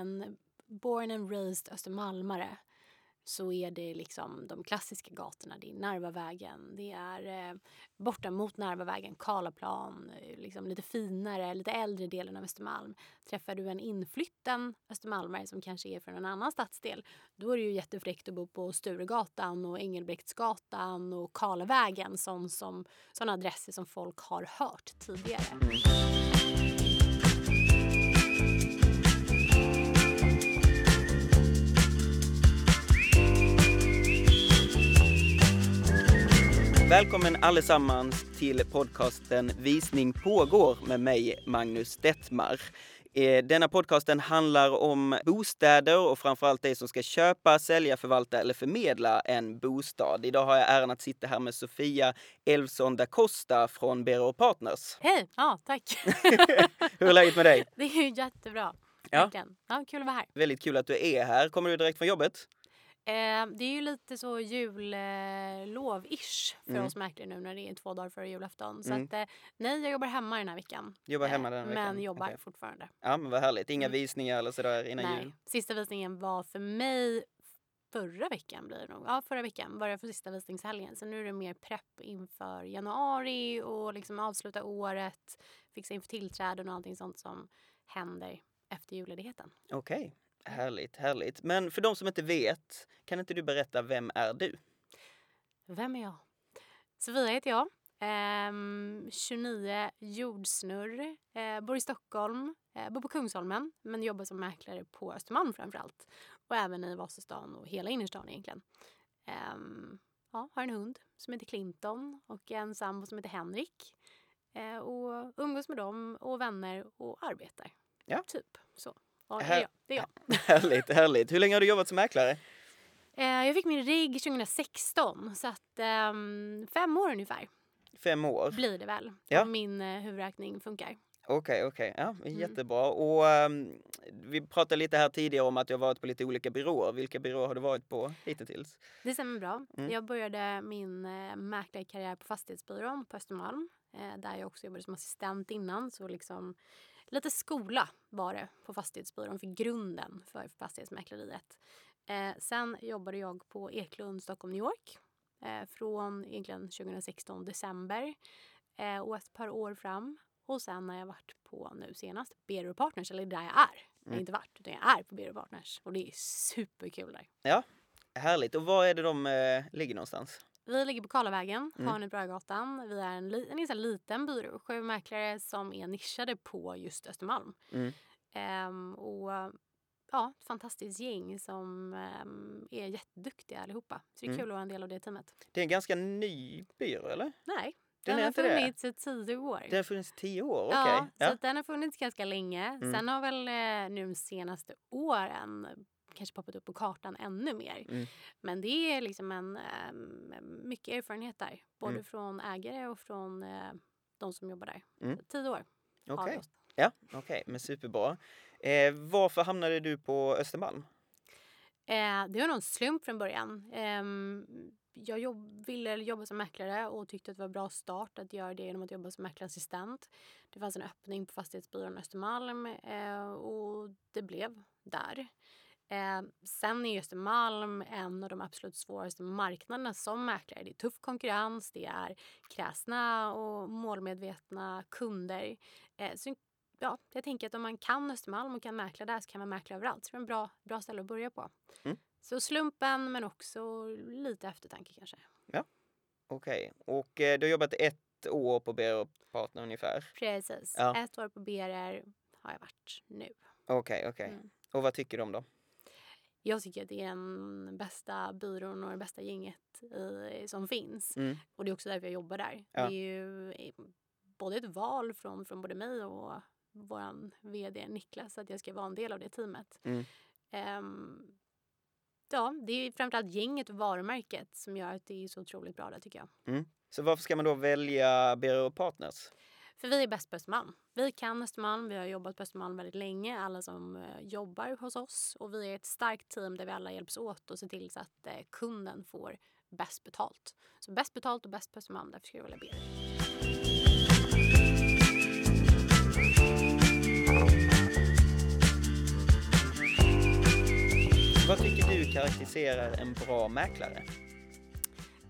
en born and raised östermalmare så är det liksom de klassiska gatorna. Det är Narvavägen, det är eh, borta mot Narvavägen, Karlaplan, eh, liksom lite finare, lite äldre delen av Östermalm. Träffar du en inflytten östermalmare som kanske är från en annan stadsdel, då är det ju jättefräckt att bo på Sturegatan och Engelbrektsgatan och Karlavägen, sådana adresser som folk har hört tidigare. Välkommen allesammans till podcasten Visning pågår med mig, Magnus Detmar. Eh, denna podcasten handlar om bostäder och framförallt det som ska köpa, sälja, förvalta eller förmedla en bostad. Idag har jag äran att sitta här med Sofia Elfsson da Costa från Bero Partners. Hej! Ja, tack. Hur är läget med dig? Det är jättebra. Ja. ja, kul att vara här. Väldigt kul att du är här. Kommer du direkt från jobbet? Eh, det är ju lite så jullov-ish för Mm. oss mäklare nu när det är två dagar före julafton. Så Mm. att, eh, nej, jag jobbar hemma den här veckan. Jobbar Eh, hemma den här veckan? Men jobbar Okej. fortfarande. Ja, men vad härligt. Inga Mm. visningar eller sådär innan nej. jul? Sista visningen var för mig förra veckan blir det nog. Ja, förra veckan var det för sista visningshelgen. Så nu är det mer prepp inför januari och liksom avsluta året, fixa inför tillträden och allting sånt som händer efter julledigheten. Okej, härligt, härligt. Men för de som inte vet, kan inte du berätta vem är du? Vem är jag? Sofia heter jag. Ehm, 29, jordsnurr. Eh, bor i Stockholm. Eh, bor på Kungsholmen, men jobbar som mäklare på Östermalm framför allt. Och även i Vasastan och hela innerstan egentligen. Ehm, ja, har en hund som heter Clinton och en sambo som heter Henrik. Eh, och umgås med dem och vänner och arbetar. Ja. Typ så. Ja, det, är jag. det är jag. Härligt, härligt. Hur länge har du jobbat som mäklare? Eh, jag fick min rigg 2016, så att ehm, fem år ungefär. Fem år? blir det väl. Ja. Om min eh, huvudräkning funkar. Okej, okej. Ja, Mm. jättebra. Och ehm, vi pratade lite här tidigare om att du har varit på lite olika byråer. Vilka byråer har du varit på hittills? Det stämmer bra. Mm. Jag började min eh, mäklarkarriär på Fastighetsbyrån på Östermalm. Eh, där jag också jobbade som assistent innan. Så liksom lite skola var det på Fastighetsbyrån för grunden för fastighetsmäkleriet. Eh, sen jobbade jag på Eklund Stockholm New York. Eh, från egentligen 2016 december eh, och ett par år fram. Och sen har jag varit på nu senast Bero Partners, eller där jag är. Jag har Mm. inte varit, utan jag är på Bero Partners. Och det är superkul där. Härligt. Och var är det de eh, ligger någonstans? Vi ligger på Karlavägen, Mm. Hanö-Brögatan. Vi är en, li- en ganska liten byrå, sju mäklare som är nischade på just Östermalm. Mm. Ehm, och ja, ett fantastiskt gäng som ehm, är jätteduktiga allihopa. Så det är Mm. kul att vara en del av det teamet. Det är en ganska ny byrå, eller? Nej, Den den, har funnits i tio år. Den har funnits i tio år, okej. Ja, så Ja. att den har funnits ganska länge. Mm. Sen har väl eh, nu de senaste åren kanske poppat upp på kartan ännu mer. Mm. Men det är liksom en ehm, mycket erfarenhet där. Både Mm. från ägare och från eh, de som jobbar där. Mm. Så Tio år Okej, oss. ja, okej, men superbra. Eh, varför hamnade du på Östermalm? Eh, det var nog en slump från början. Ehm, jag jobb, ville jobba som mäklare och tyckte att det var en bra start att göra det genom att jobba som mäklarassistent. Det fanns en öppning på Fastighetsbyrån Östermalm eh, och det blev där. Eh, sen är Östermalm en av de absolut svåraste marknaderna som mäklare. Det är tuff konkurrens, det är kräsna och målmedvetna kunder. Eh, så ja, jag tänker att om man kan Östermalm och kan mäkla där så kan man mäkla överallt. Så det är en bra, bra ställe att börja på. Mm. Så slumpen men också lite eftertanke kanske. Okej, och eh, du har jobbat ett år på Bero Partner ungefär. Precis. Ja. Ett år på BRR har jag varit nu. Okej, okej. Mm. Och vad tycker du om dem? Jag tycker att det är den bästa byrån och det bästa gänget i, som finns. Mm. Och det är också därför jag jobbar där. Ja. Det är ju eh, både ett val från, från både mig och vår vd Niklas att jag ska vara en del av det teamet. Mm. Ehm, ja, det är framförallt gänget och varumärket som gör att det är så otroligt bra där tycker jag. Så varför ska man då välja Bero Partners? För vi är bäst på Östermalm. Vi kan Östermalm, vi har jobbat på Östermalm väldigt länge, alla som eh, jobbar hos oss. Och vi är ett starkt team där vi alla hjälps åt och ser till så att eh, kunden får bäst betalt. Så bäst betalt och bäst på Östermalm, därför ska jag välja BR. vad tycker du karaktäriserar en bra mäklare?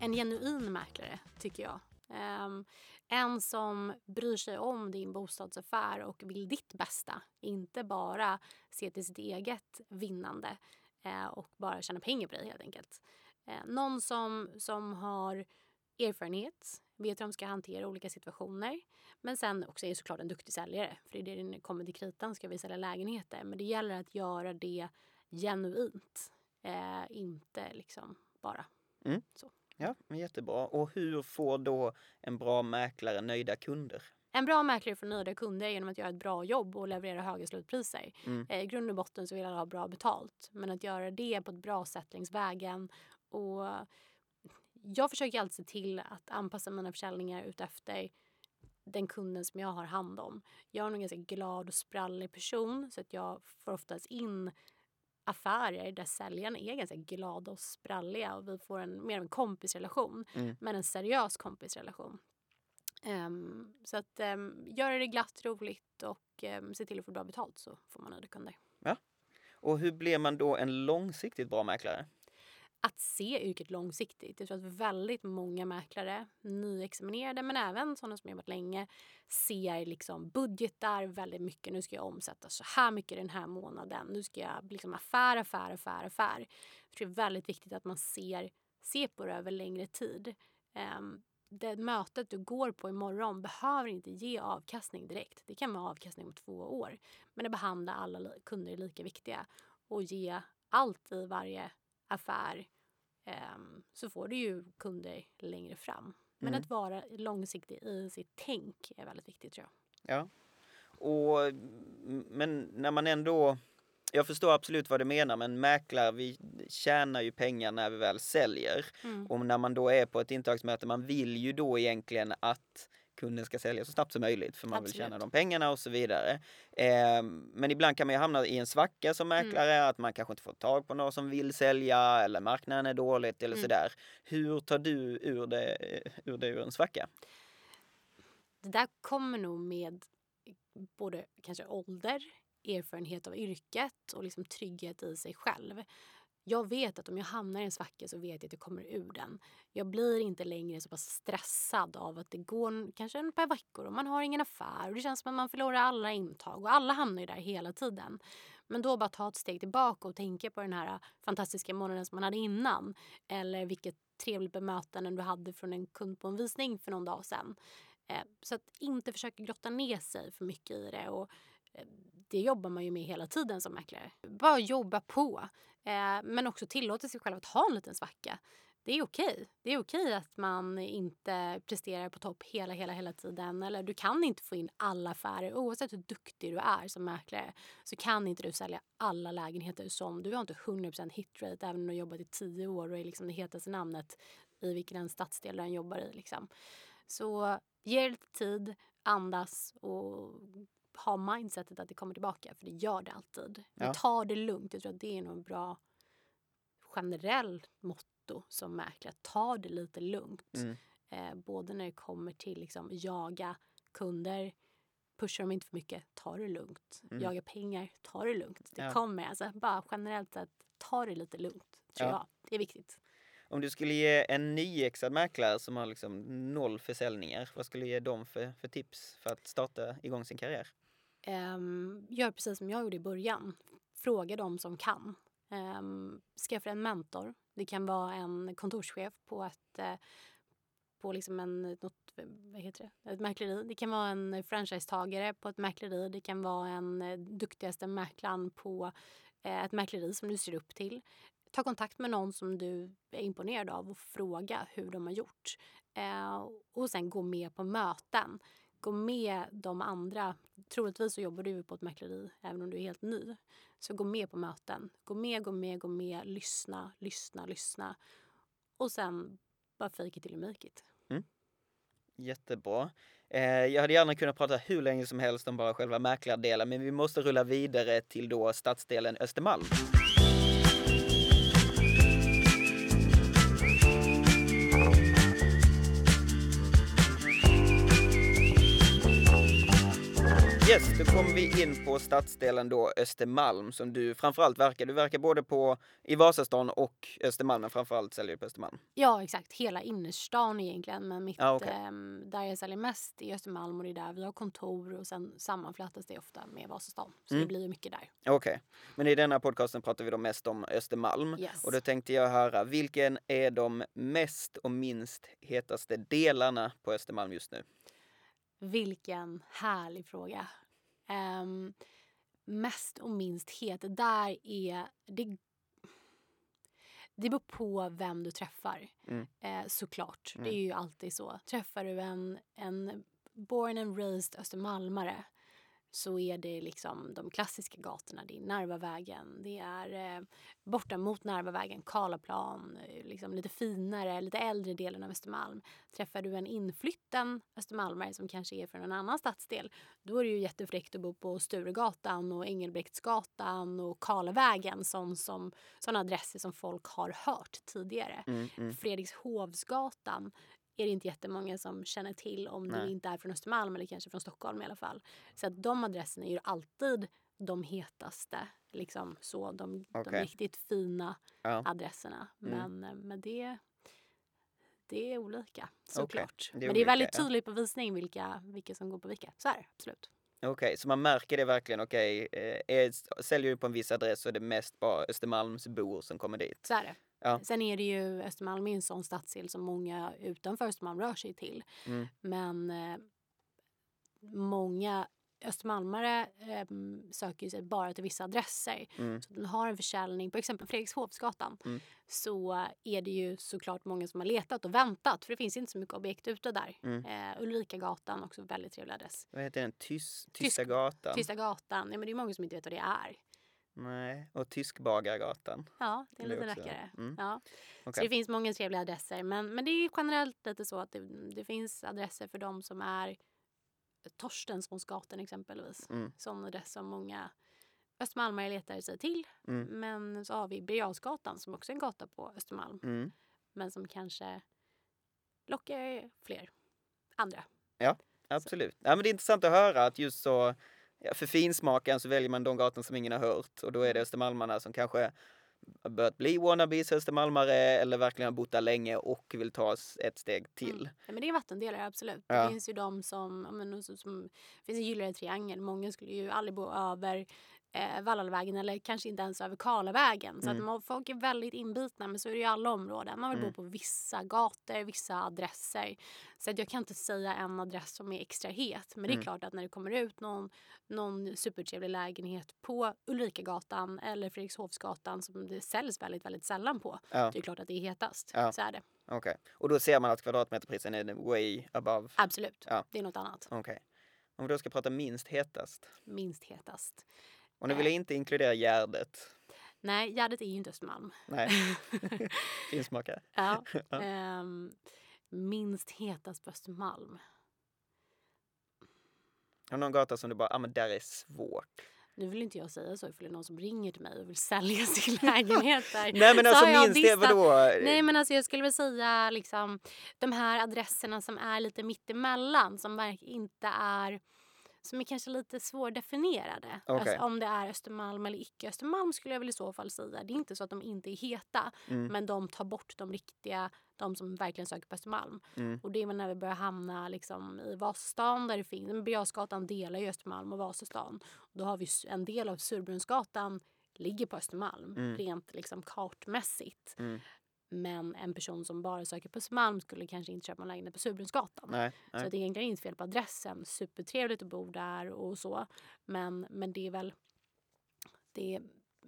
En genuin mäklare, tycker jag. Um, en som bryr sig om din bostadsaffär och vill ditt bästa. Inte bara se till sitt eget vinnande eh, och bara tjäna pengar på dig helt enkelt. Eh, någon som, som har erfarenhet, vet hur de ska hantera olika situationer. Men sen också är såklart en duktig säljare. För det är det det kommer till kritan ska vi sälja lägenheter. Men det gäller att göra det genuint. Eh, inte liksom bara mm. så. Ja, jättebra. Och hur får då en bra mäklare nöjda kunder? En bra mäklare får nöjda kunder genom att göra ett bra jobb och leverera höga slutpriser. Mm. Eh, I grund och botten så vill alla ha bra betalt. Men att göra det på ett bra sätt längs vägen. Och jag försöker alltid se till att anpassa mina försäljningar utefter den kunden som jag har hand om. Jag är en ganska glad och sprallig person så att jag får oftast in affärer där säljarna är ganska glada och spralliga och vi får en mer av en kompisrelation. Mm. Men en seriös kompisrelation. Um, så att um, göra det glatt, roligt och um, se till att få bra betalt så får man nöjda kunder. Ja. Och hur blir man då en långsiktigt bra mäklare? Att se yrket långsiktigt. Jag tror att väldigt många mäklare, nyexaminerade men även sådana som jobbat länge, ser liksom budgetar väldigt mycket. Nu ska jag omsätta så här mycket den här månaden. Nu ska jag liksom affär, affär, affär, affär. Jag tror det är väldigt viktigt att man ser, ser på det över längre tid. Um, det mötet du går på imorgon behöver inte ge avkastning direkt. Det kan vara avkastning om två år. Men att behandla alla kunder är lika viktiga och ge allt i varje affär um, så får du ju kunder längre fram. Men Mm. att vara långsiktig i sitt tänk är väldigt viktigt tror jag. Ja. Och, men när man ändå, jag förstår absolut vad du menar, men mäklare, vi tjänar ju pengar när vi väl säljer. Mm. Och när man då är på ett intagsmöte, man vill ju då egentligen att kunden ska sälja så snabbt som möjligt för man vill tjäna Absolut. de pengarna och så vidare. Eh, men ibland kan man ju hamna i en svacka som Mm. mäklare, att man kanske inte får tag på någon som vill sälja eller marknaden är dåligt eller Mm. sådär. Hur tar du ur det, ur det ur en svacka? Det där kommer nog med både kanske ålder, erfarenhet av yrket och liksom trygghet i sig själv. Jag vet att om jag hamnar i en svacka så vet jag att jag kommer ur den. Jag blir inte längre så pass stressad av att det går kanske ett par veckor och man har ingen affär och det känns som att man förlorar alla intag och alla hamnar ju där hela tiden. Men då bara ta ett steg tillbaka och tänka på den här äh, fantastiska månaden som man hade innan. Eller vilket trevligt bemötande du hade från en kund på en visning för någon dag sedan. Eh, så att inte försöka grotta ner sig för mycket i det. Och eh, det jobbar man ju med hela tiden som mäklare. Bara jobba på. Eh, Men också tillåta sig själv att ha en liten svacka. Det är okej. Det är okej att man inte presterar på topp hela, hela, hela tiden. Eller du kan inte få in alla affärer. Oavsett hur duktig du är som mäklare så kan inte du sälja alla lägenheter som... Du har inte 100% hitrate även om du har jobbat i tio år och är liksom det hetaste namnet i vilken stadsdel du än jobbar i. Liksom. Så ge det lite tid, andas och ha mindsetet att det kommer tillbaka. För det gör det alltid. Men Ja. ta det lugnt. Jag tror att det är nog en bra generell motto som mäklare. Ta det lite lugnt. Mm. Eh, både när det kommer till liksom, jaga kunder, pusha dem inte för mycket, ta det lugnt. Mm. Jaga pengar, ta det lugnt. Det Ja. kommer. Alltså, bara generellt sett, ta det lite lugnt. Tror Ja. jag. Det är viktigt. Om du skulle ge en nyexad mäklare som har liksom noll försäljningar, vad skulle du ge dem för, för tips för att starta igång sin karriär? Um, gör precis som jag gjorde i början. Fråga de som kan. Um, skaffa en mentor. Det kan vara en kontorschef på ett eh, på liksom en, något, vad heter det? ett mäkleri. Det kan vara en franchisetagare på ett mäkleri. Det kan vara en eh, duktigaste mäklaren på eh, ett mäkleri som du ser upp till. Ta kontakt med någon som du är imponerad av och fråga hur de har gjort. Eh, och sen gå med på möten. Gå med de andra. Troligtvis så jobbar du på ett mäkleri även om du är helt ny. Så gå med på möten. Gå med, gå med, gå med. Lyssna, lyssna, lyssna. Och sen bara fake it till you make it. Mm. Jättebra. Eh, jag hade gärna kunnat prata hur länge som helst om bara själva mäklardelen, men vi måste rulla vidare till då stadsdelen Östermalm. Yes, då kommer vi in på stadsdelen då Östermalm som du framförallt verkar. Du verkar både på i Vasastan och Östermalm, men framförallt säljer du på Östermalm. Ja, exakt. Hela innerstan egentligen. Men mitt, Ah, okej. ehm, där jag säljer mest är Östermalm och det är där vi har kontor och sen sammanflätas det ofta med Vasastan. Så Mm. det blir mycket där. Okej, men i denna podcasten pratar vi då mest om Östermalm. Yes. Och då tänkte jag höra, vilken är de mest och minst hetaste delarna på Östermalm just nu? Vilken härlig fråga. Ehm, mest och minst het, där är... Det, det beror på vem du träffar, Mm. eh, såklart. Mm. Det är ju alltid så. Träffar du en, en born and raised östermalmare så är det liksom de klassiska gatorna. Det är Narvavägen, det är eh, borta mot Narvavägen, Karlaplan, eh, liksom lite finare, lite äldre delen av Östermalm. Träffar du en inflytten östermalmare som kanske är från en annan stadsdel då är det ju jättefräckt att bo på Sturegatan och Engelbrektsgatan och Karlavägen sån som, såna adresser som folk har hört tidigare. Mm, mm. Fredrikshovsgatan är det inte jättemånga som känner till om Nej. du inte är från Östermalm eller kanske från Stockholm i alla fall. Så att de adresserna är ju alltid de hetaste, liksom så, de, de Okej. riktigt fina Ja. adresserna. Mm. Men, eh, men det, det är olika såklart. är men det är väldigt tydligt på visning vilka, vilka som går på vilka. Så är det absolut. Okej, så man märker det verkligen. Okej, eh, är- säljer du på en viss adress så är det mest bara Östermalmsbor som kommer dit. Så är det. Ja. Sen är det ju Östermalm är en sån stadsdel som många utanför Östermalm rör sig till. Mm. Men eh, många östermalmare eh, söker sig bara till vissa adresser. Mm. Så den har en försäljning på exempel Fredrikshovsgatan Mm. så är det ju såklart många som har letat och väntat för det finns inte så mycket objekt ute där. Mm. Eh, Ulrikagatan också väldigt trevlig adress. Vad heter den? Tys, Tysk- Tysta gatan? Tysta gatan, ja, men det är många som inte vet vad det är. Nej, och Tyskbagargatan. Ja, det är också. rackare. Mm. Ja. Så Okej. det finns många trevliga adresser. Men, men det är generellt lite så att det, det finns adresser för de som är Torstenssonsgatan exempelvis. Mm. Sån adress som många östermalmare letar sig till. Mm. Men så har vi Birger som också är en gata på Östermalm. Mm. Men som kanske lockar fler andra. Absolut. Ja, men det är intressant att höra att just så, ja, för finsmaken så väljer man de gator som ingen har hört och då är det östermalmarna som kanske har börjat bli wannabes östermalmare eller verkligen har bott där länge och vill ta ett steg till. Mm. Ja, men det är vattendelare, absolut. Ja. Det finns ju de som, men, som, som finns en gyllene triangel. Många skulle ju aldrig bo över eh, Vallalvägen eller kanske inte ens över Karlavägen. Så Mm. att man, folk är väldigt inbitna, men så är det ju i alla områden. Man vill Mm. bo på vissa gator, vissa adresser. Så att jag kan inte säga en adress som är extra het. Men det är Mm. klart att när det kommer ut någon, någon supertrevlig lägenhet på Ulrikagatan eller Fredrikshovsgatan som det säljs väldigt, väldigt sällan på. Ja, Det är klart att det är hetast. Ja. Så är det. okej. Och då ser man att kvadratmeterprisen är way above. Absolut. Ja. Det är något annat. Okej. Om vi då ska prata minst hetast. minst hetast. Och nu vill jag inte inkludera Gärdet. Nej, Gärdet är ju inte Östermalm. Nej, finsmakare. ja. Ja. Ehm, minst hetast på Östermalm. Har du någon gata som du bara, ah men där är svårt. Nu vill inte jag säga så ifall det är någon som ringer till mig och vill sälja sin lägenhet där. Nej men Så alltså minst det, vadå? Nej men alltså jag skulle väl säga liksom de här adresserna som är lite mittemellan som inte är som är kanske lite svårdefinierade. Okej. Alltså, om det är Östermalm eller icke Östermalm skulle jag väl i så fall säga. Det är inte så att de inte är heta Mm, men de tar bort de riktiga, de som verkligen söker på Östermalm. mm, Och det är när vi börjar hamna liksom i Vasastan där det finns, Birger delar ju Östermalm och Vasastan. Och då har vi en del av Surbrunnsgatan ligger på Östermalm Mm. rent liksom kartmässigt. mm. Men en person som bara söker på Östermalm skulle kanske inte köpa en lägenhet på Surbrunnsgatan. Nej, Så nej. att det är egentligen inte fel på adressen. Supertrevligt att bo där och så. Men, men det är väl det är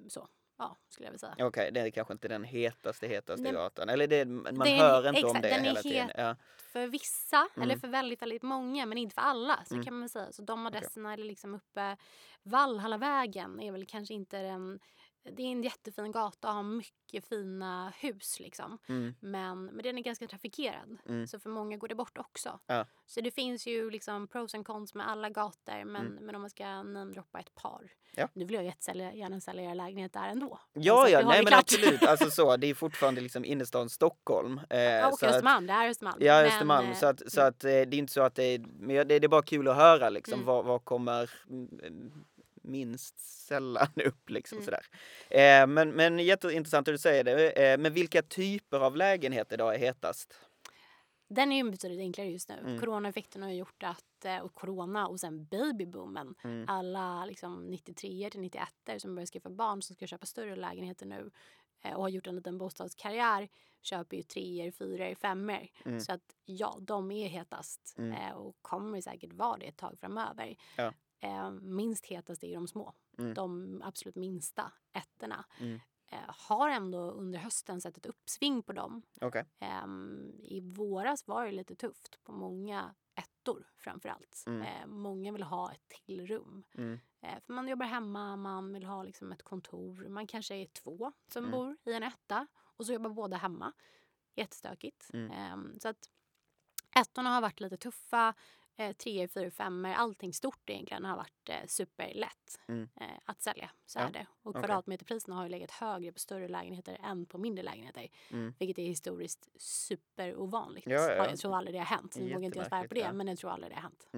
så. Ja, skulle jag vilja säga. Okej, det är kanske inte den hetaste, hetaste Nej, gatan. Eller det, man det är- hör inte om exakt, det den är hela tiden. het. Ja. För vissa, eller Mm. för väldigt, väldigt många, men inte för alla. Så Mm. kan man väl säga. Så de adresserna är liksom uppe Vallhallavägen är väl kanske inte den det är en jättefin gata och har mycket fina hus liksom. Mm. Men, men den är ganska trafikerad. Mm. Så för många går det bort också. Ja. Så det finns ju liksom pros and cons med alla gator. Men, Mm. men om man ska namedroppa ett par. Ja. Nu vill jag jättesälja, gärna sälja era lägenhet där ändå. Ja, Så att ja, nej men absolut. Alltså så, det är fortfarande liksom innerstan Stockholm. Eh, Ja, och Östermalm, det är Östermalm. Ja, Östermalm. eh, Så att, så att eh, det är inte så att det är, men det är bara kul att höra liksom Mm. vad, vad kommer mm, minst sällan upp liksom Mm. sådär. Eh, men, men jätteintressant att du säger det. Eh, men vilka typer av lägenheter då är hetast? Den är ju betydligt enklare just nu. Mm. Coronaeffekten har gjort att, eh, och corona och sen babyboomen. Mm. Alla liksom 93 till 91 som börjar skaffa barn som ska köpa större lägenheter nu eh, och har gjort en liten bostadskarriär köper ju treor, fyror, femmor. Mm. Så att ja, de är hetast Mm. eh, och kommer säkert vara det ett tag framöver. Ja. Eh, minst hetast är ju de små. Mm. De absolut minsta ettorna. Mm. Eh, har ändå under hösten sett ett uppsving på dem. Okej. Ehm, I våras var det lite tufft på många ettor framför allt. Mm. Eh, många vill ha ett till rum. Mm. Eh, för man jobbar hemma, man vill ha liksom ett kontor. Man kanske är två som Mm. bor i en etta och så jobbar båda hemma. Jättestökigt. Mm. Ehm, så att ettorna har varit lite tuffa. Eh, treor, fyror, femmor, allting stort egentligen har varit eh, superlätt Mm. eh, att sälja. Så Ja, är det. Och kvadratmeterpriserna har ju legat högre på större lägenheter än på mindre lägenheter. Mm. Vilket är historiskt superovanligt. Ja, ja. Ja, Jag tror aldrig det har hänt. Nu vågar inte jag svära på det, ja. men jag tror aldrig det har hänt.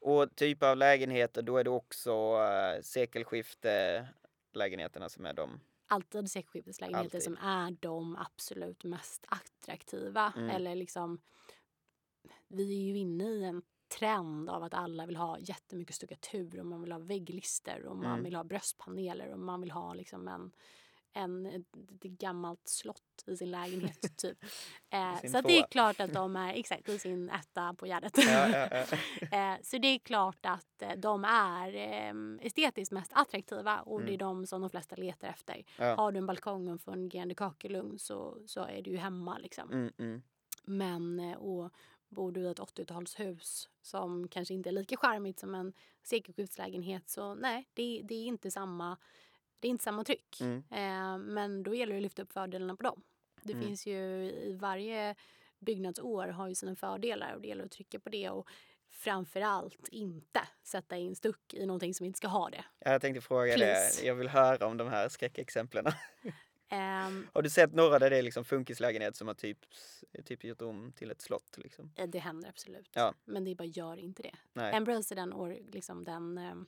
Och typ av lägenheter, då är det också uh, sekelskifte lägenheterna som är de. Alltid sekelskifteslägenheter som är de absolut mest attraktiva. Mm. Eller liksom, vi är ju inne i en trend av att alla vill ha jättemycket stuckatur och man vill ha vägglister och man Mm. vill ha bröstpaneler och man vill ha liksom en en, ett, gammalt slott i sin lägenhet typ. Eh, sin så det är klart att de är exakt i sin etta på Gärdet. Ja, ja, ja. Eh, så det är klart att eh, de är eh, estetiskt mest attraktiva och det är Mm. de som de flesta letar efter. Har du en balkong och en fungerande kakelugn så, så är du ju hemma liksom. Mm, mm. Men eh, och bor du i ett 80-talshus som kanske inte är lika charmigt som en sekelskiftslägenhet så nej, det, det är inte samma det är inte samma tryck. Mm. Eh, men då gäller det att lyfta upp fördelarna på dem. Det Mm. finns ju i varje byggnadsår har ju sina fördelar och det gäller att trycka på det och framförallt inte sätta in stuck i någonting som inte ska ha det. Ja, Jag tänkte fråga Please. det. Jag vill höra om de här skräckexemplen. Ehm, Har du sett några där det är liksom funkislägenhet som har typ, typ gjort om till ett slott? Liksom? eh, det händer absolut. Ja. Men det är bara gör inte det. Nej. Embrace den, år, liksom den um,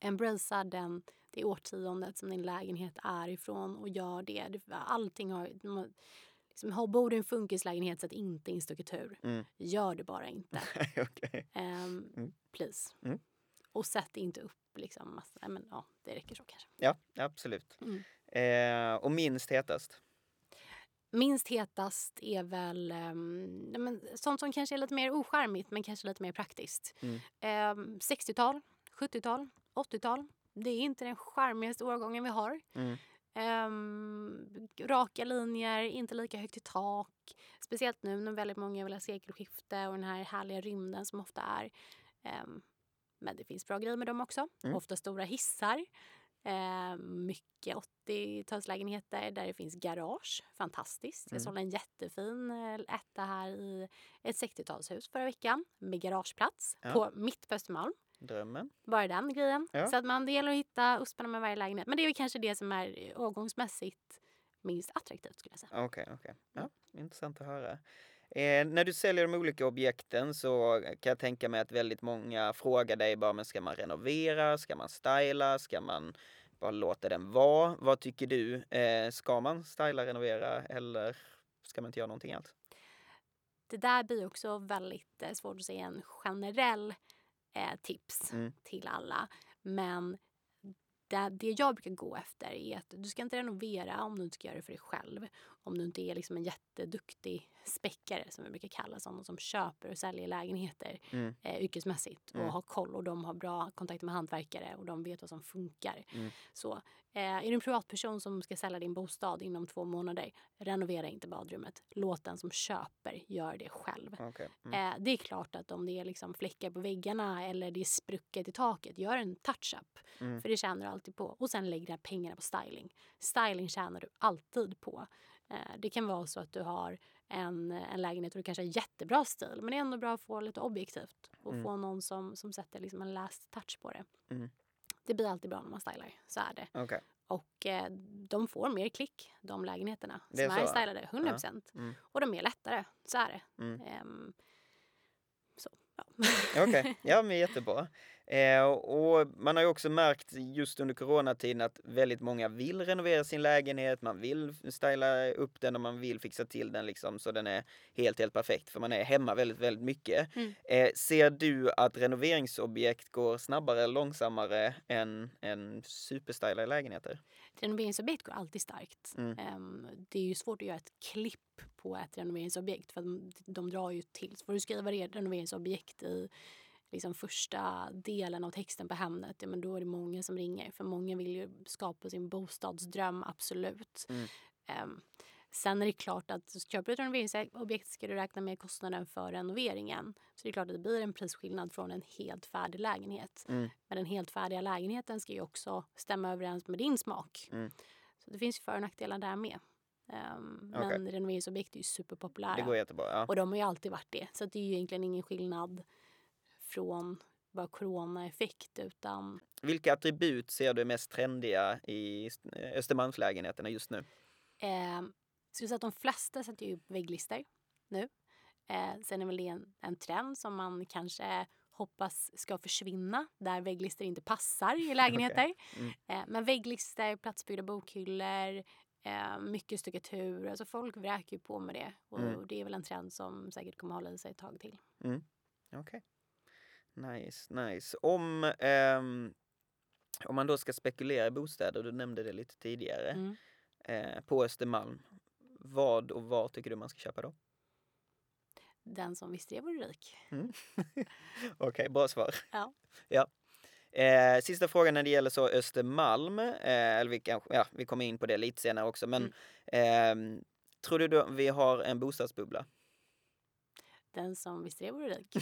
Embracea den, det årtiondet som din lägenhet är ifrån och gör det. allting har... Liksom, har- bor du i en funkislägenhet så att inte in stuckatur. Mm. Gör det bara inte. Okej. Ehm, Mm. Please. Mm. Och sätt inte upp liksom massa, men, ja, det räcker så kanske. Ja, absolut. Mm. Eh, och minst hetast? Minst hetast är väl um, men, sånt som kanske är lite mer ocharmigt men kanske lite mer praktiskt. Mm. Ehm, 60-tal, 70-tal, 80-tal. Det är inte den charmigaste årgången vi har. Mm. Ehm, raka linjer, inte lika högt i tak. Speciellt nu när väldigt många vill ha sekelskifte och den här härliga rymden som ofta är. Ehm, men det finns bra grejer med dem också. Mm. Ofta stora hissar. Ehm, mycket 80-talslägenheter där det finns garage. Fantastiskt. Jag Mm. sålde en jättefin eh, etta här i ett 60-talshus förra veckan med garageplats Ja. på mitt på Östermalm. Drömmen? Bara den grejen. Ja. Så att man, det gäller att hitta usparna med varje lägenhet. Men det är väl kanske det som är årgångsmässigt minst attraktivt skulle jag säga. Okej, okej. Ja, intressant att höra. Eh, när du säljer de olika objekten så kan jag tänka mig att väldigt många frågar dig bara, men ska man renovera? Ska man styla? Ska man bara låta den vara? Vad tycker du? Eh, ska man styla, renovera eller ska man inte göra någonting alls? Det där blir också väldigt eh, svårt att säga en generell eh, tips Mm. till alla. Men det, det jag brukar gå efter är att du ska inte renovera om du inte ska göra det för dig själv. Om du inte är liksom en jätteduktig späckare som vi brukar kalla sådana som köper och säljer lägenheter Mm. eh, yrkesmässigt Mm. och har koll och de har bra kontakt med hantverkare och de vet vad som funkar. Mm. Så Eh, är du en privatperson som ska sälja din bostad inom två månader, renovera inte badrummet. Låt den som köper göra det själv. Okay. Mm. Eh, det är klart att om det är liksom fläckar på väggarna eller det är sprucket i taket, gör en touch-up. Mm. För det tjänar du alltid på. Och sen lägg pengarna på styling. Styling tjänar du alltid på. Eh, det kan vara så att du har en, en lägenhet och du kanske har jättebra stil men det är ändå bra att få lite objektivt och Mm. få någon som, som sätter liksom en last touch på det. Mm. Det blir alltid bra när man stylar, så är det. Okej. Och eh, de får mer klick, de lägenheterna Det är som är så? stylade, 100 procent. Mm. Och de är lättare, så är det. Ehm, så, ja. Okej, ja men jättebra. Eh, och man har ju också märkt just under coronatiden att väldigt många vill renovera sin lägenhet, man vill styla upp den och man vill fixa till den liksom så den är helt, helt perfekt för man är hemma väldigt, väldigt mycket. Mm. Eh, ser du att renoveringsobjekt går snabbare eller långsammare än, än superstylade lägenheter? Renoveringsobjekt går alltid starkt. Mm. Ehm, det är ju svårt att göra ett klipp på ett renoveringsobjekt för de, de drar ju till. Så får du skriva det renoveringsobjekt i liksom första delen av texten på Hemnet, ja, men då är det många som ringer. För många vill ju skapa sin bostadsdröm, absolut. Mm. Ehm, sen är det klart att köper du ett renoveringsobjekt ska du räkna med kostnaden för renoveringen. Så det är klart att det blir en prisskillnad från en helt färdig lägenhet. Mm. Men den helt färdiga lägenheten ska ju också stämma överens med din smak. Mm. Så det finns ju för och nackdelar där med. Ehm, Okej. Men renoveringsobjekt är ju superpopulära. Det går jättebra. Ja. Och de har ju alltid varit det. Så det är ju egentligen ingen skillnad från bara coronaeffekt utan Vilka attribut ser du mest trendiga i eh, Östermalmslägenheterna just nu? eh, skulle säga att de flesta sätter ju upp vägglister nu. Eh, sen är väl det en, en trend som man kanske hoppas ska försvinna där vägglister inte passar i lägenheter. Mm. Eh, men vägglister, platsbyggda bokhyllor, eh, mycket stuckatur. Alltså folk vräker ju på med det. Och Mm. det är väl en trend som säkert kommer hålla i sig ett tag till. Okej. Nice, nice. Om, ehm, om man då ska spekulera i bostäder, du nämnde det lite tidigare, Mm. eh, på Östermalm. Vad och var tycker du man ska köpa då? Den som visste det vore rik. Okej, bra svar. Ja. ja. Eh, sista frågan när det gäller så Östermalm, eh, eller vi, kanske, ja, vi kommer in på det lite senare också, men ehm, tror du då vi har en bostadsbubbla? Den som visste det vore rik.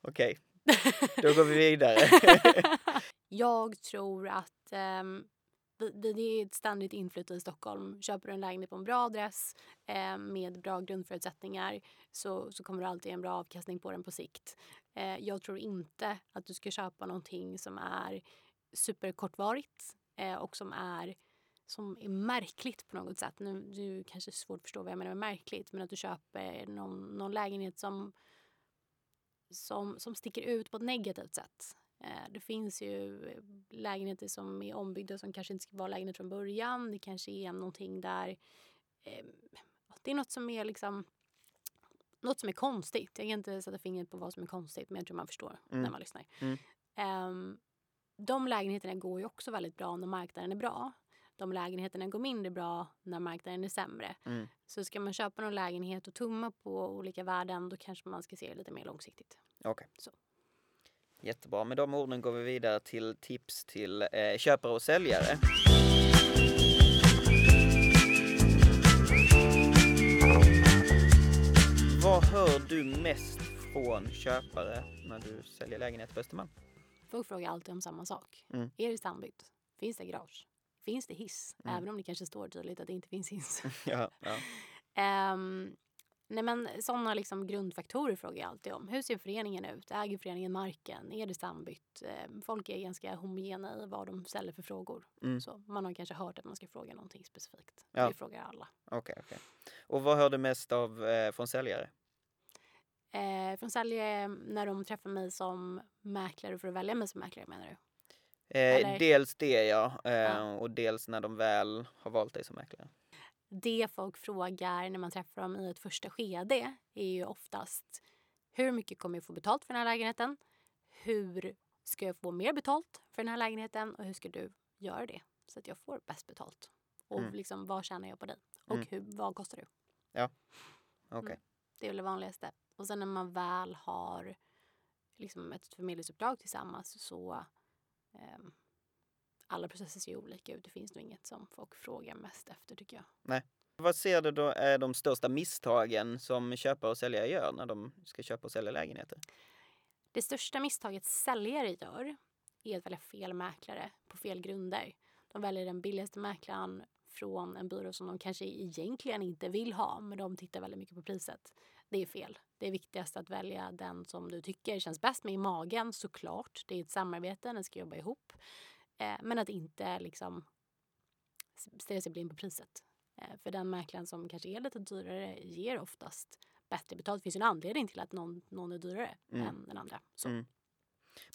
Okej, då går vi vidare. jag tror att ehm, det, är ett ständigt inflytande i Stockholm. Köper du en lägenhet på en bra adress eh, med bra grundförutsättningar så, så kommer du alltid en bra avkastning på den på sikt. Eh, jag tror inte att du ska köpa någonting som är superkortvarigt eh, och som är som är märkligt på något sätt. Nu du kanske är svårt att förstå vad jag menar med märkligt men att du köper någon, någon lägenhet som, som, som sticker ut på ett negativt sätt. Eh, det finns ju lägenheter som är ombyggda som kanske inte ska vara lägenhet från början. Det kanske är någonting där eh, det är något som är liksom något som är konstigt. Jag kan inte sätta fingret på vad som är konstigt men jag tror man förstår Mm. när man lyssnar. Mm. Ehm, de lägenheterna går ju också väldigt bra när marknaden är bra. De lägenheterna går mindre bra när marknaden är sämre. Mm. Så ska man köpa någon lägenhet och tumma på olika värden då kanske man ska se det lite mer långsiktigt. Okej. Så. Jättebra. Med de orden går vi vidare till tips till eh, köpare och säljare. Vad hör du mest från köpare när du säljer lägenhet på Östermalm? Folk frågar alltid om samma sak. Mm. Är det stambyggt? Finns det garage? Finns det hiss? Mm. Även om det kanske står tydligt att det inte finns hiss. Ja, ja. Ehm, nej men sådana liksom grundfaktorer frågar jag alltid om. Hur ser föreningen ut? Äger föreningen marken? Är det stambyggt? Ehm, folk är ganska homogena i vad de ställer för frågor. Mm. Så man har kanske hört att man ska fråga någonting specifikt. Ja. Det frågar alla. Okej, okej. Och vad hör du mest av eh, från säljare? Eh, från säljare när de träffar mig som mäklare för att välja mig som mäklare menar du? Eh, dels det ja, eh, Ja. och dels när de väl har valt dig som mäklare. det folk frågar när man träffar dem i ett första skede är ju oftast hur mycket kommer jag få betalt för den här lägenheten? Hur ska jag få mer betalt för den här lägenheten och hur ska du göra det så att jag får bäst betalt? Och Mm. liksom, vad tjänar jag på dig? Och Mm. hur, vad kostar du? Okej. Det är väl det vanligaste. Och sen när man väl har liksom ett förmedlingsuppdrag tillsammans så ehm, alla processer ser ju olika ut. Det finns nog inget som folk frågar mest efter tycker jag. Vad ser du då är de största misstagen som köpare och säljare gör när de ska köpa och sälja lägenheter? Det största misstaget säljare gör är att välja fel mäklare på fel grunder. De väljer den billigaste mäklaren från en byrå som de kanske egentligen inte vill ha men de tittar väldigt mycket på priset. Det är fel. Det är viktigast att välja den som du tycker känns bäst med i magen såklart. Det är ett samarbete, ni ska jobba ihop. Eh, men att inte liksom stirra sig blind på priset. Eh, för den mäklaren som kanske är lite dyrare ger oftast bättre betalt. Det finns ju en anledning till att någon, någon är dyrare Mm. än den andra. Så. Mm.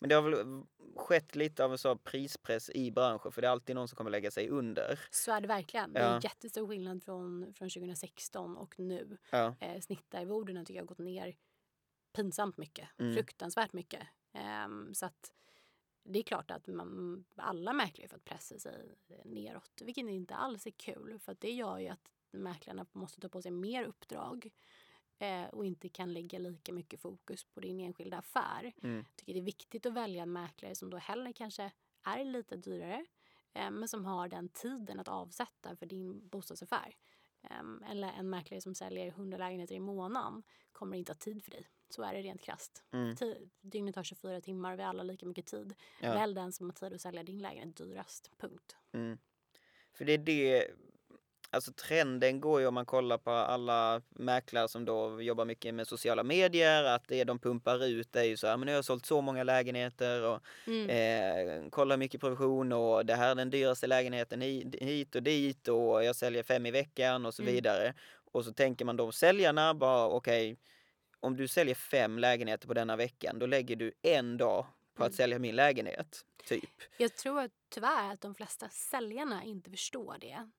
Men det har väl skett lite av en så prispress i branschen för det är alltid någon som kommer lägga sig under. Så är det verkligen. Det Ja. är en jättestor skillnad från, från 2016 och nu. Ja. Eh, snittarvodena tycker jag har gått ner pinsamt mycket. Mm. Fruktansvärt mycket. Ehm, så att det är klart att man, alla mäklare har fått pressa sig neråt. Vilket inte alls är kul. För det gör ju att mäklarna måste ta på sig mer uppdrag. Eh, och inte kan lägga lika mycket fokus på din enskilda affär. Mm. Jag tycker det är viktigt att välja en mäklare som då hellre kanske är lite dyrare eh, men som har den tiden att avsätta för din bostadsaffär. Em, eller en mäklare som säljer 100 lägenheter i månaden kommer inte ha tid för dig. Så är det rent krasst. Mm. Dygnet har 24 timmar, vi har alla lika mycket tid. Ja. Välj den som har tid att sälja din lägenhet dyrast. Punkt. Mm. För det är det, alltså trenden går ju om man kollar på alla mäklare som då jobbar mycket med sociala medier, att det de pumpar ut är ju så här, men nu har jag sålt så många lägenheter och Mm. eh, kolla hur mycket provision och det här är den dyraste lägenheten hi- hit och dit och jag säljer fem i veckan och så Mm. vidare. Och så tänker man då säljarna bara okej, om du säljer fem lägenheter på denna veckan, då lägger du en dag på att Mm. sälja min lägenhet. Typ. Jag tror att tyvärr att de flesta säljarna inte förstår det.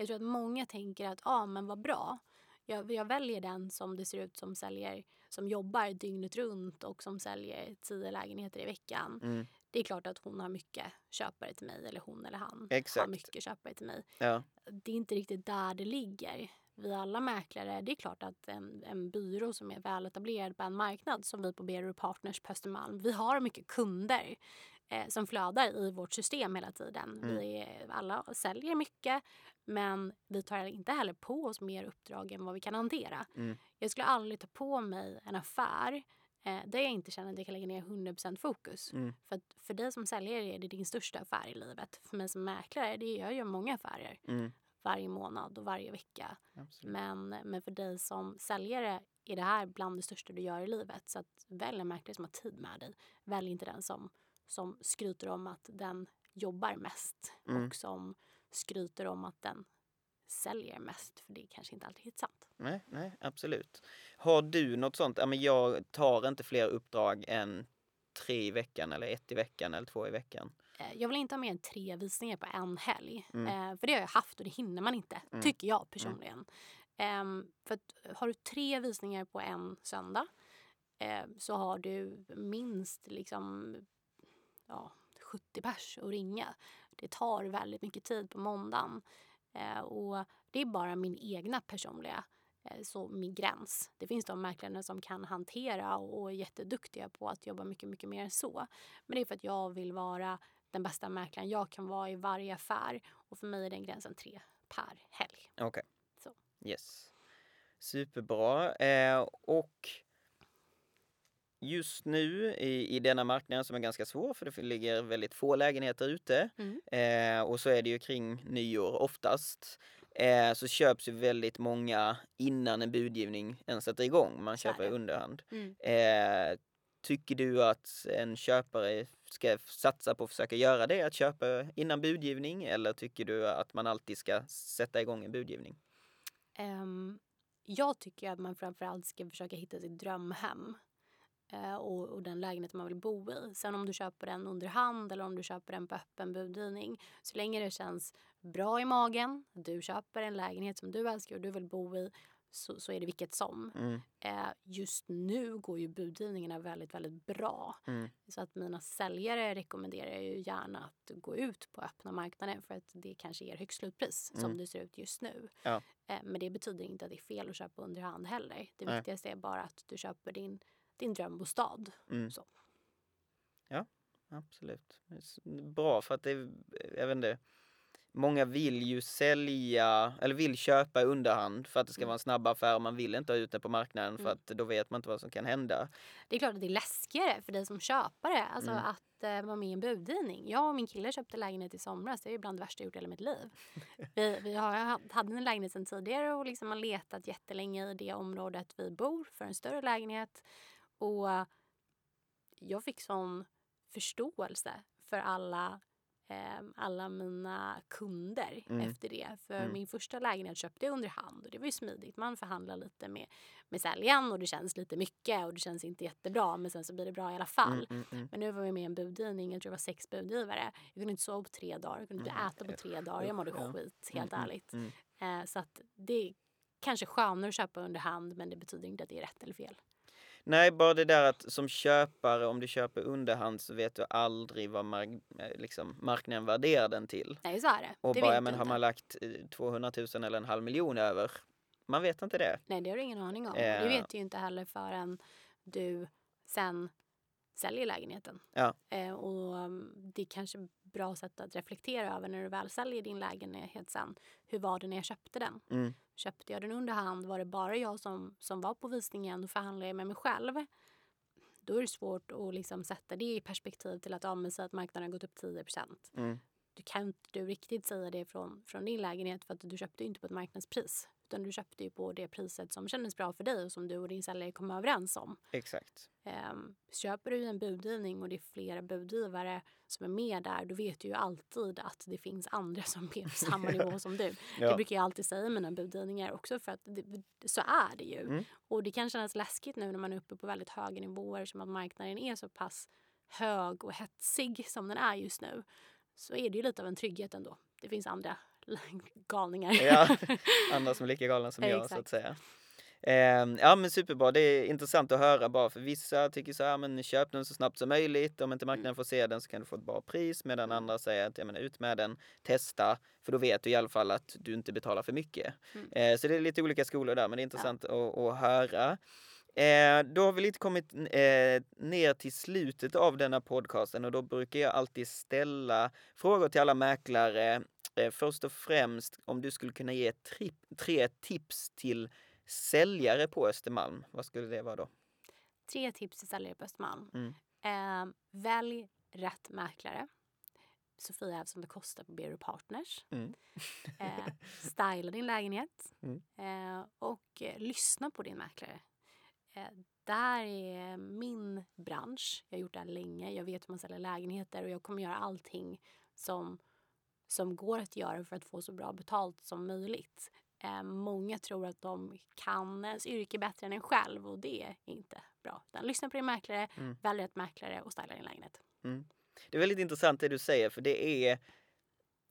Jag tror att många tänker att ja, ah, men vad bra. Jag, jag väljer den som det ser ut som säljer som jobbar dygnet runt och som säljer tio lägenheter i veckan. Mm. Det är klart att hon har mycket köpare till mig eller hon eller han har Exakt. mycket köpare till mig. Ja. Det är inte riktigt där det ligger. Vi alla mäklare, det är klart att en, en byrå som är väletablerad på en marknad som vi på Bero Partners på Östermalm, vi har mycket kunder eh, som flödar i vårt system hela tiden. Mm. Vi alla säljer mycket men vi tar inte heller på oss mer uppdrag än vad vi kan hantera. Mm. Jag skulle aldrig ta på mig en affär eh, där jag inte känner att jag kan lägga ner 100% fokus. Mm. För, för dig som säljare är det din största affär i livet. För mig som mäklare, det jag gör många affärer Mm. varje månad och varje vecka. Absolut. Men, men för dig som säljare är det här bland det största du gör i livet. Så att välj en mäklare som har tid med dig. Välj inte den som, som skryter om att den jobbar mest Mm. och som skryter om att den säljer mest. För det är kanske inte alltid helt sant. Nej, nej, absolut. Har du något sånt? Ja, men jag tar inte fler uppdrag än tre i veckan eller ett i veckan eller två i veckan. Eh, Jag vill inte ha mer än tre visningar på en helg. Mm. Eh, för det har jag haft och det hinner man inte, Mm. tycker jag personligen. Ehm, för att har du tre visningar på en söndag eh, så har du minst liksom, ja, 70 pers att ringa. Det tar väldigt mycket tid på måndagen. Eh, och det är bara min egna personliga eh, så min gräns. Det finns de mäklarna som kan hantera och och är jätteduktiga på att jobba mycket, mycket mer än så. Men det är för att jag vill vara den bästa mäklaren jag kan vara i varje affär. Och för mig är den gränsen tre per helg. Okej. Så. Yes. Superbra. Eh, och just nu i, i denna marknaden som är ganska svår för det ligger väldigt få lägenheter ute Mm. eh, och så är det ju kring nyår oftast. Eh, så köps ju väldigt många innan en budgivning ens sätter igång. Man köper i underhand. Mm. Eh, tycker du att en köpare ska satsa på att försöka göra det, att köpa innan budgivning? Eller tycker du att man alltid ska sätta igång en budgivning? Ehm, jag tycker att man framförallt ska försöka hitta sitt drömhem. Eh, och, och den lägenhet man vill bo i. Sen om du köper den under hand eller om du köper den på öppen budgivning. Så länge det känns bra i magen, du köper en lägenhet som du älskar och du vill bo i så, så är det vilket som. Mm, Eh, just nu går ju budgivningarna väldigt, väldigt bra. mm, Så att mina säljare rekommenderar ju gärna att gå ut på öppna marknaden för att det kanske ger högst slutpris Mm. som det ser ut just nu. Ja. Eh, men det betyder inte att det är fel att köpa under hand heller. Det viktigaste är bara att du köper din, din drömbostad. mm. Så. absolut. Bra för att det, jag vet inte, många vill ju sälja eller vill köpa underhand för att det ska mm. vara en snabb affär och man vill inte ha ut det på marknaden för mm. att då vet man inte vad som kan hända. Det är klart att det är läskigare för dig som köpare alltså mm. att uh, vara med i en budgivning. Jag och min kille köpte lägenhet i somras. Det är bland det värsta jag gjort i hela mitt liv. vi, vi har, hade en lägenhet sedan tidigare och liksom har letat jättelänge i det området vi bor för en större lägenhet. Och jag fick sån förståelse för alla eh, alla mina kunder mm. efter det. För mm. min första lägenhet köpte jag under hand och det var ju smidigt. Man förhandlar lite med, med säljaren och det känns lite mycket och det känns inte jättebra men sen så blir det bra i alla fall. Mm, mm, mm. men nu var vi med i en budgivning, jag tror det var sex budgivare. Jag kunde inte sova på tre dagar, jag kunde inte mm. äta på tre dagar. Jag mådde skit, helt ärligt. Eh, så att det är kanske skönare att köpa under hand men det betyder inte att det är rätt eller fel. Nej, bara det där att som köpare, om du köper underhand så vet du aldrig vad mark eh, liksom, marknaden värderar den till. Nej, så är det. Och det bara, men har man lagt 200 eh, 000 eller en halv miljon över? Man vet inte det. Nej, det har du ingen aning om. Eh. Det vet ju inte heller förrän du sen säljer lägenheten. Ja. Eh, och mm, det kanske bra sätt att reflektera över när du väl säljer din lägenhet sen. Hur var det när jag köpte den? Mm. Köpte jag den under hand? Var det bara jag som, som var på visningen? Då förhandlade jag med mig själv. Då är det svårt att liksom sätta det i perspektiv till att ja, att marknaden har gått upp 10 mm. Du kan inte du riktigt säga det från, från din lägenhet för att du köpte inte på ett marknadspris. Utan du köpte ju på det priset som kändes bra för dig och som du och din säljare kom överens om. Exakt. Um, köper du en budgivning och det är flera budgivare som är med där, då vet du ju alltid att det finns andra som ber på samma nivå som du. Ja. Det brukar jag alltid säga i mina budgivningar också för att det, så är det ju. Mm. Och det kan kännas läskigt nu när man är uppe på väldigt höga nivåer som att marknaden är så pass hög och hetsig som den är just nu. Så är det ju lite av en trygghet ändå. Det finns andra galningar. Ja, andra som är lika galna som jag så att säga. Eh, ja men superbra, det är intressant att höra bara för vissa tycker så här, men köp den så snabbt som möjligt. Om inte marknaden mm. får se den så kan du få ett bra pris. Medan mm. andra säger att, ja men ut med den, testa. För då vet du i alla fall att du inte betalar för mycket. Mm. Eh, så det är lite olika skolor där, men det är intressant ja. att, att höra. Eh, då har vi lite kommit eh, ner till slutet av denna podcasten och då brukar jag alltid ställa frågor till alla mäklare. Eh, först och främst om du skulle kunna ge tri tre tips till säljare på Östermalm. Vad skulle det vara då? Tre tips till säljare på Östermalm. Mm. Eh, välj rätt mäklare. Sofia som det kostar på Bero Partners. Mm. eh, styla din lägenhet. Mm. Eh, och eh, lyssna på din mäklare. Eh, där är min bransch. Jag har gjort det här länge. Jag vet hur man säljer lägenheter och jag kommer göra allting som, som går att göra för att få så bra betalt som möjligt. Eh, många tror att de kan ens yrke bättre än en själv och det är inte bra. Utan lyssna på din mäklare, mm. välj ett mäklare och styla din lägenhet. Mm. Det är väldigt intressant det du säger för det är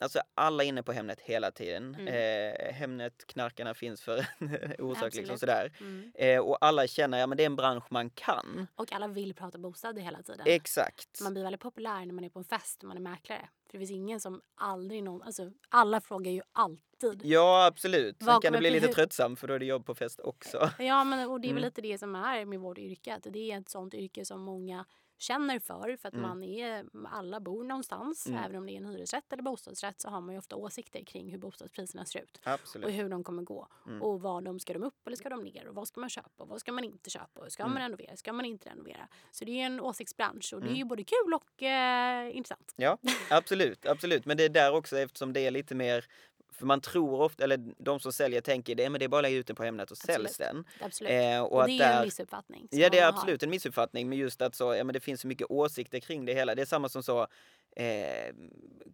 Alltså alla är inne på Hemnet hela tiden. Mm. Eh, Hemnet-knarkarna finns för en orsak liksom sådär. Mm. Eh, och alla känner, ja men det är en bransch man kan. Och alla vill prata bostäder hela tiden. Exakt. Man blir väldigt populär när man är på en fest och man är mäklare. För det finns ingen som aldrig någon, alltså alla frågar ju alltid. Ja absolut. Sen kan det bli lite tröttsamt för då är det jobb på fest också. Ja men och det är väl mm. lite det som är med vårt yrke. Att det är ett sånt yrke som många känner för. För att mm. man är, alla bor någonstans. Mm. Även om det är en hyresrätt eller bostadsrätt så har man ju ofta åsikter kring hur bostadspriserna ser ut. Absolut. Och hur de kommer gå. Mm. Och vad de, ska de upp eller ska de ner? Och vad ska man köpa och vad ska man inte köpa? Och ska man mm. renovera? Ska man inte renovera? Så det är en åsiktsbransch och det är ju mm. både kul och eh, intressant. Ja, absolut, absolut. Men det är där också eftersom det är lite mer för man tror ofta, eller de som säljer tänker det, men det är bara att lägga ut den på Hemnet och säljs den. Absolut. Eh, och, och det är där, en missuppfattning. Ja, det är absolut har. en missuppfattning. Men just att så, ja, men det finns så mycket åsikter kring det hela. Det är samma som så eh,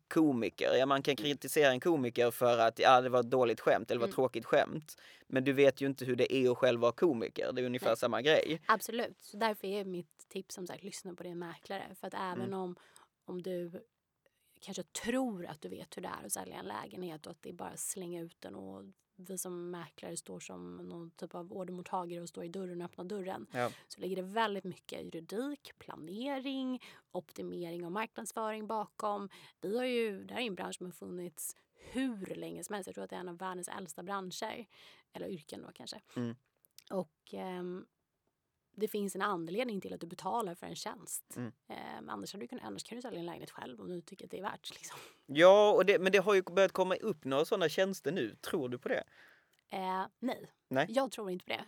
komiker. Ja, man kan mm. kritisera en komiker för att ja, det var ett dåligt skämt eller var mm. tråkigt skämt. Men du vet ju inte hur det är att själv vara komiker. Det är ungefär Nej. samma grej. Absolut. Så därför är mitt tips som sagt, lyssna på din mäklare. För att även mm. om, om du kanske tror att du vet hur det är att sälja en lägenhet och att det är bara att slänga ut den och vi som mäklare står som någon typ av ordermottagare och står i dörren och öppnar dörren. Ja. Så ligger det väldigt mycket juridik, planering, optimering och marknadsföring bakom. Vi har ju, det här är en bransch som har funnits hur länge som helst. Jag tror att det är en av världens äldsta branscher. Eller yrken då kanske. Mm. Och um, det finns en anledning till att du betalar för en tjänst. Mm. Eh, annars, hade du kunnat, annars kan du sälja en lägenhet själv om du tycker att det är värt. Liksom. Ja, och det, men det har ju börjat komma upp några sådana tjänster nu. Tror du på det? Eh, nej. Nej. jag tror inte på det.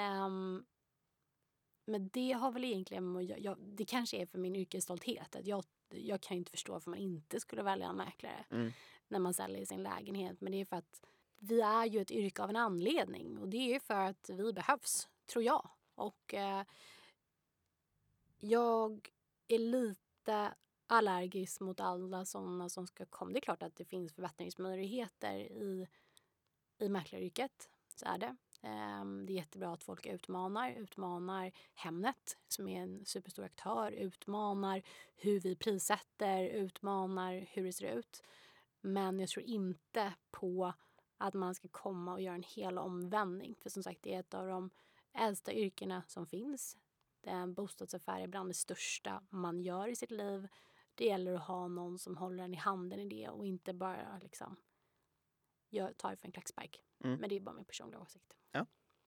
Ehm, men det har väl egentligen, gö- jag, det kanske är för min yrkesstolthet. Att jag, jag kan inte förstå varför man inte skulle välja en mäklare Mm. när man säljer sin lägenhet. Men det är för att vi är ju ett yrke av en anledning och det är ju för att vi behövs, tror jag. Och eh, jag är lite allergisk mot alla sådana som ska komma. Det är klart att det finns förbättringsmöjligheter i, i mäklaryrket. Så är det. Ehm, det är jättebra att folk utmanar, utmanar Hemnet som är en superstor aktör, utmanar hur vi prissätter, utmanar hur det ser ut. Men jag tror inte på att man ska komma och göra en hel omvändning. För som sagt, det är ett av de äldsta yrkena som finns. Det är en bostadsaffär är bland det största man gör i sitt liv. Det gäller att ha någon som håller en i handen i det och inte bara liksom gör, tar för en klackspark. Mm. Men det är bara min personliga åsikt.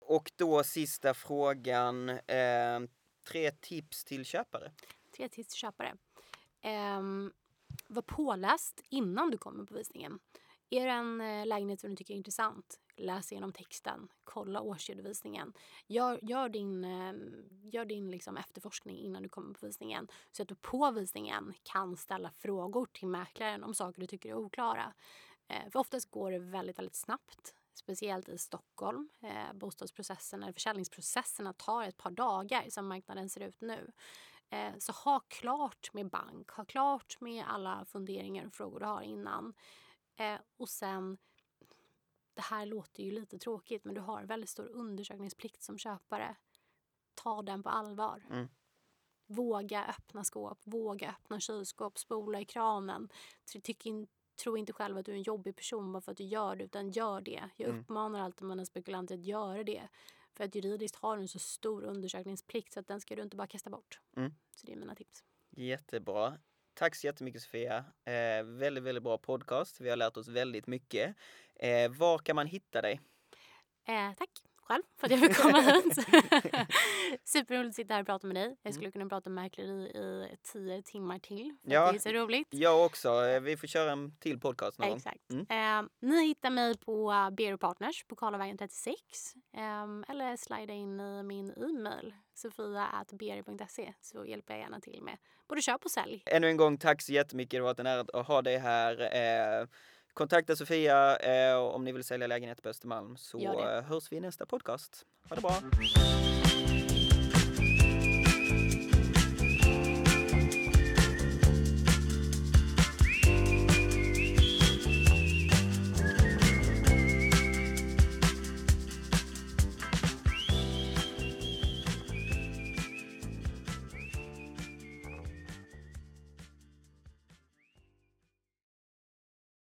Och då sista frågan. Eh, tre tips till köpare. Tre tips till köpare. Um, var påläst innan du kommer på visningen. Är det en eh, lägenhet som du tycker är intressant, läs igenom texten, kolla årsredovisningen. Gör, gör din, ehm, gör din liksom efterforskning innan du kommer på visningen så att du på visningen kan ställa frågor till mäklaren om saker du tycker är oklara. Eh, för oftast går det väldigt, väldigt snabbt. Speciellt i Stockholm. Eh, bostadsprocessen eller försäljningsprocesserna tar ett par dagar som marknaden ser ut nu. Eh, så ha klart med bank, ha klart med alla funderingar och frågor du har innan. Eh, och sen, det här låter ju lite tråkigt men du har väldigt stor undersökningsplikt som köpare. Ta den på allvar. Mm. Våga öppna skåp, våga öppna kylskåp, spola i kranen. Tyck in, tro inte själv att du är en jobbig person bara för att du gör det, utan gör det. Jag Mm. uppmanar alltid mina spekulanter att göra det. För att juridiskt har du en så stor undersökningsplikt så att den ska du inte bara kasta bort. Mm. Så det är mina tips. Jättebra. Tack så jättemycket Sofia. Eh, väldigt, väldigt bra podcast. Vi har lärt oss väldigt mycket. Eh, var kan man hitta dig? Eh, tack själv för att jag fick komma hit. Superroligt att sitta här och prata med dig. Jag skulle kunna prata mäkleri i tio timmar till. Ja. det är så roligt. Jag också. Eh, Vi får köra en till podcast någon. Exakt. Mm. Eh, ni hittar mig på uh, Bero Partners på Karlavägen 36. ehm, eller slida in i min e-mail sofia.beri.se så hjälper jag gärna till med både köp och sälj. Ännu en gång, tack så jättemycket. Det har varit en ära att ha dig här. Eh, kontakta Sofia eh, om ni vill sälja lägenhet på Östermalm så eh, hörs vi i nästa podcast. Ha det bra!